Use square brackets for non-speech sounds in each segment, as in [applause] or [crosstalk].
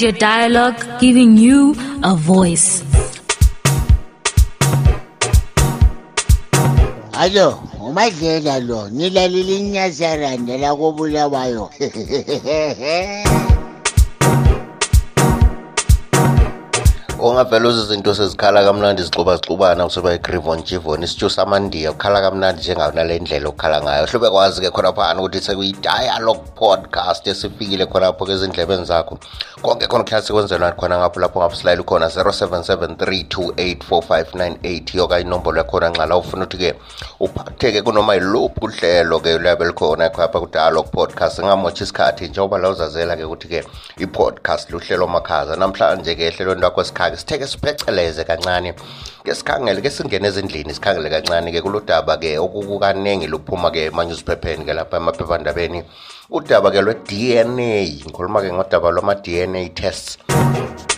Radio Dialogue giving you a voice. Alo, umadlela lo, nilalile inyasaranda la kobulawayo. [laughs] ongavela uzizinto sezikhala kamnandi zixuba zixubana kusoba igrivon jivon isitshu samandiya kukhala kamnandi njengayo nale ndlela okukhala ngayo. Hlube kwazi-ke khonaphana ukuthi sekuyi-dialogue podcast esifikile khonapho ke zakho. Konke khona kuhlala sekwenzelwa khona ngapho lapho ngapho khona 0773284598 yoka inombolo yakhona nxa la ufuna ukuthi-ke uphatheke kunoma yiluphi uhlelo-ke luyabe likhona khapha ku-dialogue podcast. Ngamotsha isikhathi njengoba la uzazela-ke ukuthi-ke i-podcast luhlelo makhaza. Namhlanje-ke ehlelweni lakho esikhathi ke sitheke sipheceleze kancane. Ke sikhangele ke singene ezindlini sikhangele kancane-ke kuludaba-ke okukukaningi luphuma-ke emanyuziphepheni ke lapha emaphephandabeni. Udaba-ke lwe-d n a ngikhuluma-ke ngodaba lwama-d n a tests.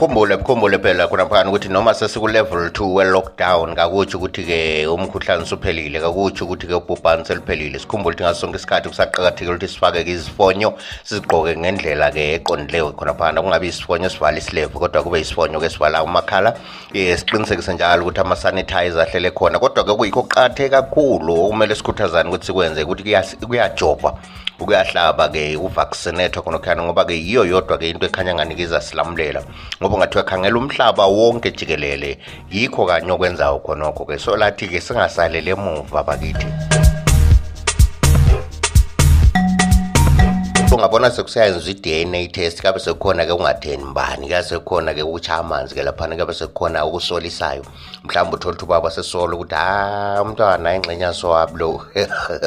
Ukhumbule mkhumbule phela khonaphani ukuthi noma sesiku-level 2 we-lockdown kakutsho ukuthi-ke umkhuhlane usuphelile kakutsho ukuthi-ke ubhubhane seliphelile sikhumbule ukuthi ngaso sonke isikhathi kusaqakathekile ukuthi sifake-ke izifonyo sizigqoke ngendlela-ke eqondileyo khonaphani kungabe isifonyo sivala isilevu kodwa kube isifonyo-ke sivala umakhala. Um siqinisekise njalo ukuthi ama-sanitizer ahlele khona. Kodwa-ke kuyikho qathe kakhulu okumele sikhuthazane ukuthi sikwenze ukuthi kuyajova ukuyahlaba-ke uvaccinethwa khonokhana ngoba-ke yiyo yodwa-ke into ekhanya nganikiza silamulela ngoba ungathiwa khangela umhlaba wonke jikelele. Yikho kanye okwenzayo khonokho-ke so lathi-ke singasalele emuva bakithi. Ungabona sekusayenza i-dna test kabe sekukhona-ke ungatheni mbani kabe sekukhona-ke ukutsha amanzi-ke laphana kabe sekukhona ukusolisayo mhlawumbe uthole ukuthi ubaba sesola ukuthi ha umntwana ingxenya sowabo lo.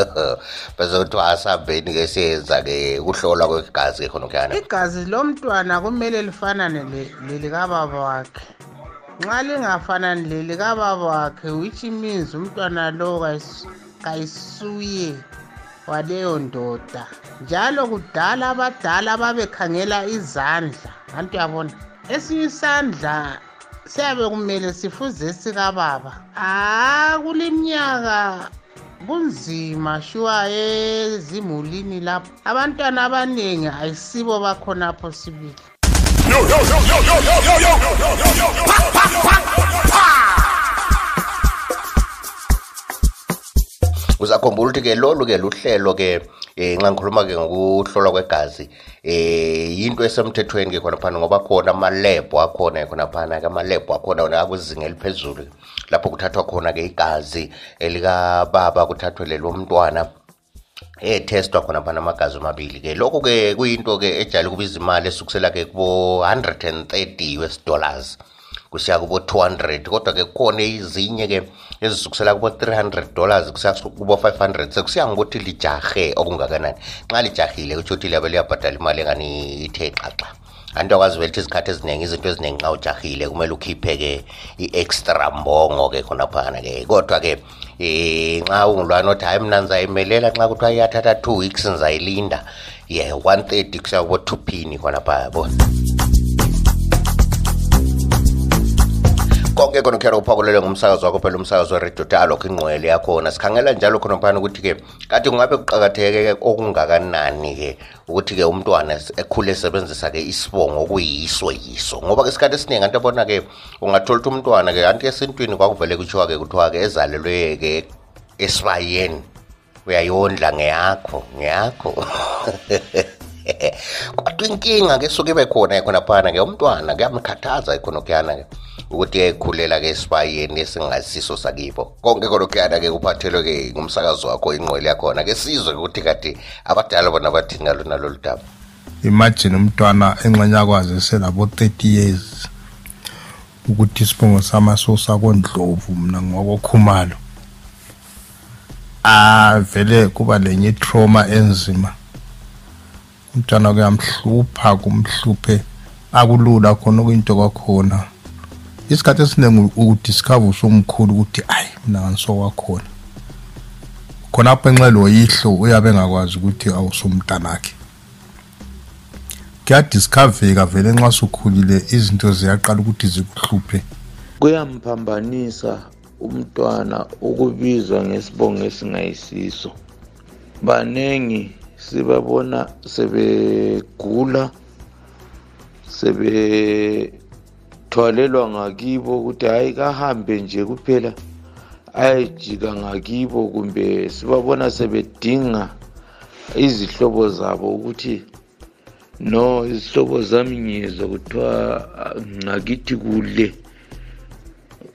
[laughs] Bese kuthiwa asambeni-ke siyenza-ke ukuhlolwa kwegazi-ke khonokuyana. Igazi lomntwana kumele lifanane lelikababa wakhe. Nxa lingafanani lelikababa wakhe which means umntwana lo kayisuye. Waleyo ndoda njalo kudala abadala babekhangela izandla antu yabona esinye isandla siyabe kumele sifuze sikababa ah kuleminyaka kunzima shuwa ezimulini lapho abantwana abaningi ayisibo bakhonapho sibili uzakhumbula ukuthi-ke lolu-ke luhlelo-ke um nxa ngikhuluma-ke ngokuhlolwa kwegazi um yinto esemthethweni-ke khonaphana ngoba khona amalebhu akhona-ke khonaphana-ke amalebhu akhona wona akwizinga eliphezulu lapho kuthathwa khona-ke igazi elikababa kuthathwe lelo mntwana ethestwa khona phana amagazi amabili-ke. Lokho-ke kuyinto-ke ejayele ukubiza imali esukusela-ke kubo-hundred and thirty us dollars. Kusiya kubo-200 kodwa-ke kukhona ezinye-ke ezisukusela kubo-300 dollars kusiya kubo-500 sekusiya ngokuthi lijahe okungakanani. Nxa lijahile kutsho ukuthi liyabe liyabhadala imali engani ithe xaxa. Anto akwazi vele ukuthi izikhathi eziningi izinto eziningi nxa ujahile kumele ukhiphe-ke i-extra mbongo-ke khonaphana-ke. Kodwa-ke um nxa ungulwana othi hhayi mna ngizayimelela nxa kuthiwa iyathatha two weeks ngizayilinda. Ye yeah, one thirty kusiya kubo-two phini khonapha yabona konke khona kukhera uphakulele ngumsakazo wakho phela umsakazo weredio dialog ingqwele yakhona. Sikhangela njalo khona phana ukuthi-ke kathi kungabe kuqakatheke okungakanani-ke ukuthi-ke umntwana ekhule esebenzisa-ke isibongo okuyiso yiso? Ngoba-ke isikhathi esiningi anto abona-ke ungathola ukuthi umntwana-ke anti esintwini kwakuvele kuthiwa-ke kuthiwa-ke ezalelwe-ke esibayeni. Uyayondla ngeyakho ngeyakho. [laughs] kodwa inkinga-ke suke ibe khona khona phana-ke umntwana kuyamkhathaza khonokuyana-ke ukuthi ayekhulela ke esibayeni esingasiso sakibo. Konke khonokuyana-ke kuphathelwe-ke ngumsakazi wakho ingqwele yakhona-ke sizwe ukuthi kade abadala bona bathini ngalo nalolu daba. Imagine umntwana engxenye akwazi eselabo-30 years ukuthi isibongo samasosa kondlovu mna ngokokhumalo. Avele kuba lenye trauma enzima umntwana kuyamhlupha kumhluphe akulula khona okuyinto kwakhona. Isikhathi esiningi udiscover usomkhulu ukuthi ayi mina ngisowakhona khonapho enxelo yihlo uyabe engakwazi ukuthi awusumntanakhe kuyadiscoveka vele nxa sukhulile izinto ziyaqala ukuthi zikuhluphe. Kuyamphambanisa umntwana ukubizwa ngesibongo esingayisiso. Banengi sibabona sebegula sebethwalelwa ngakibo ukuthi hhayi kahambe nje kuphela ayejika ngakibo. Kumbe sibabona sebedinga izihlobo zabo ukuthi no izihlobo zami ngiyezwa kuthiwa ngakithi kule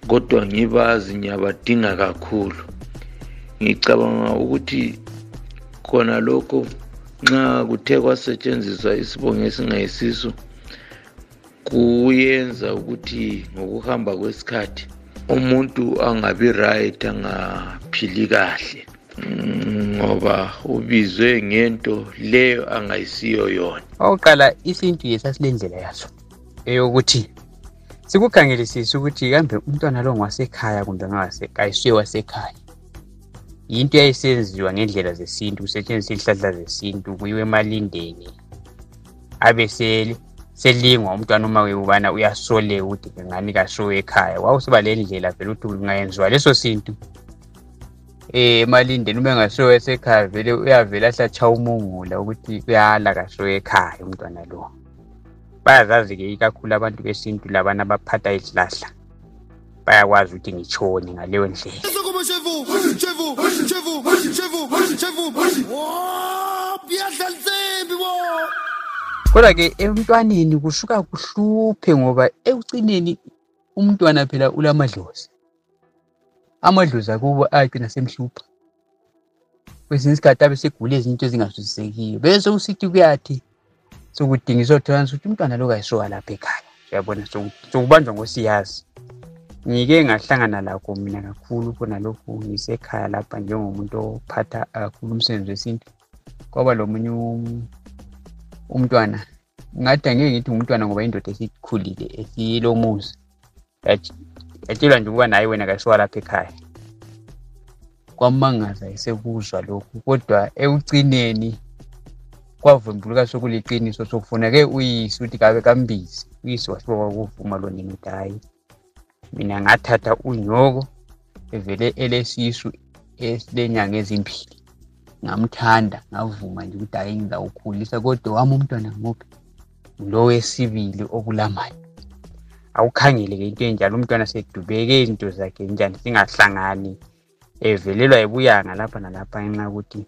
kodwa ngibazi ngiyabadinga kakhulu. Ngicabanga ukuthi khona lokho nxa kuthe kwasetshenziswa isibongo esingayisiso kuyenza ukuthi ngokuhamba kwesikhathi umuntu angabi right angaphili kahle. Mm, ngoba ubizwe ngento leyo angayisiyo yona. Okokuqala isintu yesasilendlela yaso eyokuthi sikukhangelisise ukuthi kambe umntwana lo ngwasekhaya kumbe ngawase- kayisuye wasekhaya. Yinto eyayisenziwa ngendlela zesintu kusetshenziswa izihlahla zesintu kuyiwe emalindeni abe sel- selingwa umntwana uma ukubana uyasoleka ukuthi ngani kasuwe ekhaya. Wawusiba le ndlela vele ukuthi kungayenziwa leso sintu. Um emalindeni uma engasuwe esekhaya vele uyavele ahlatsha umungula ukuthi uyala kasuwe ekhaya umntwana lo. Bayazazi-ke ikakhulu abantu besintu labana abaphatha izihlahla bayakwazi ukuthi ngitshoni ngaleyo ndlela. Kodwa-ke emntwaneni kusuka kuhluphe ngoba ekucineni umntwana phela ulamadlozi. Amadlozi akubo ayagcina semhlupha. Kwesinye isikhathi abe segula ezinye into ezingazwisisekiyo bese usithi kuyathi sokudingiswa kuthiwa ukuthi umntwana lo kayisuka lapha ekhaya. Uyabona soku- sokubanjwa ngosiyazi. Ngike ngahlangana lakho mina kakhulu khona lokhu ngisekhaya lapha njengomuntu ophatha kakhulu umsebenzi wesintu. Kwaba lomunye um- umntwana. Ngathi angeke ngithi ngumntwana ngoba indoda esikhulile esilomuzi. Yat- yatshelwa nje ukuba naye wena kayisuka lapha ekhaya. Kwamangaza esekuzwa lokhu kodwa ekucineni kwavumbuluka sokuliqiniso sokufuneke uyise ukuthi kabe kambizi. Uyise wasuka kwakuvuma lonina ukuthi hhayi. Mina ngathatha unyoko evele elesisu esilenyanga ezimbili. Ngamthanda ngavuma nje ukuthi hhayi ngizawukhulisa kodwa wami umntwana nguphi lo wesibili okulamayo. Awukhangele-ke into enjalo umntwana sedubeke izinto zakhe njani singahlangani. Evelelwa yibuyanga lapha nalapha ngenxa yokuthi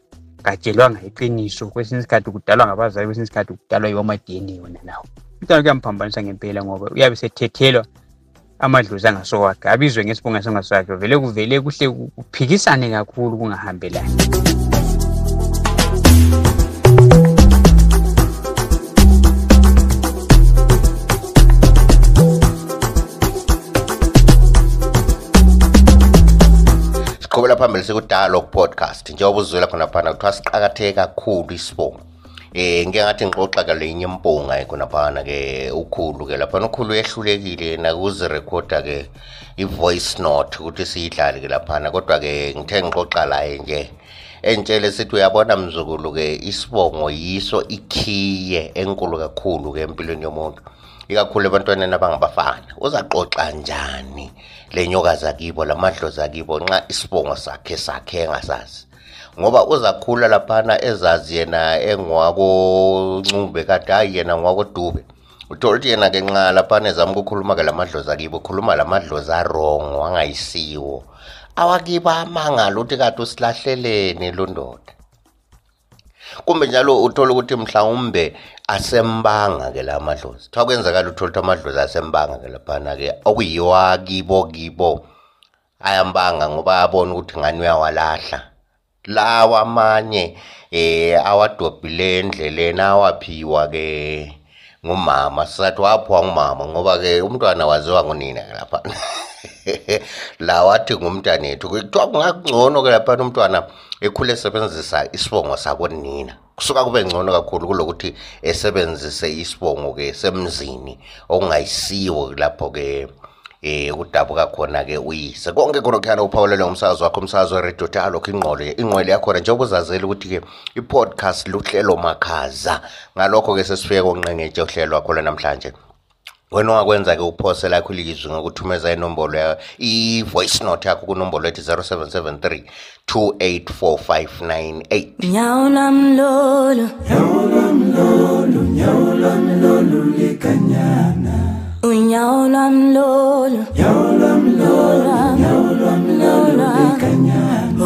katshelwanga iqiniso kwesinye isikhathi kudalwa ngabazali kwesinye isikhathi kudalwa yiwo ama-dna wona lawo umntwana kuyamphambanisa ngempela ngoba uyabe sethethelwa amadlozi angasowakhe abizwe ngesibongo esingasowakhe vele kuvele kuhle kuphikisane kakhulu kungahambelani. Siqhubela phambili sikudala podcast njengoba uzwela khona phana kuthiwa siqakatheke kakhulu isibongo. Eh ngike ngathi ngixoxa ke lenye impunga khona phana ke ukhulu ke lapha ukhulu uyehlulekile nakuzirekhoda ke i-voice note ukuthi siyidlale ke laphana. Kodwa ke ngithe ngixoxa laye nje entshele sithi uyabona mzukulu ke isibongo yiso ikhiye enkulu kakhulu ke empilweni yomuntu. Ikakhulu ebantwaneni abangabafana. Uzaxoxa njani le nyoka zakibo lamadlozi akibo nxa isibongo sakhe sakhe engasazi? Ngoba uzakhula laphana ezazi yena engwakoncube kade hayi yena ngwakodube. Uthola ukuthi yena-ke nxa laphana ezama ukukhuluma-ke lamadlozi akibo ukhuluma lamadlozi arongo angayisiwo. Awakibo amangala ukuthi kade usilahleleni lo ndoda. Kumbe njalo uthola ukuthi mhlawumbe asembanga-ke la madlozi kuthiwa kwenzakala uthola ukuthi amadlozi asembanga ke laphana-ke okuyiwo akibo kibo ayambanga ngoba abona ukuthi ngani uyawalahla. Lawa amanye eh awadobhile endleleni awaphiwa ke ngumama. Sisathi waphiwa ngumama ngoba ke umntwana waziwa ngunina ke laphana. [laughs] la wathi ngumntanethu kuthiwa kungakungcono ke laphana umntwana ekhule esebenzisa isibongo sakonina kusuka kube ngcono kakhulu kulokuthi esebenzise isibongo ke semzini okungayisiwo lapho ke eh kudabuka khona ke uyise. Konke khona khana uphawulelwe ngumsakazi wakho umsakazi weredio talokho ingqolo ingqwele yakhona njengoba uzazela ukuthi ke i-podcast luhlelo makhaza. Ngalokho ke sesifike konqengetshe uhlelo lwakho namhlanje wena ungakwenza-ke uphose lakho ilizwi ngokuthumeza inombolo ya i-voice note yakho kunombolo ethi 0773 284598 Nyawo lam lolo Unyawo lam lolo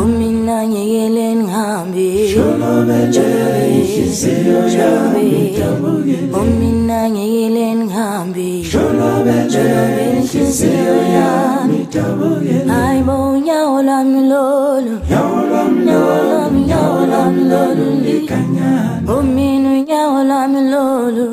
Umina ngiyele ngihambe Umina inhliziyo yami Hayibo unyawo lami lolo Nyawo lami nyawo lami lolo Umina unyawo lami lolo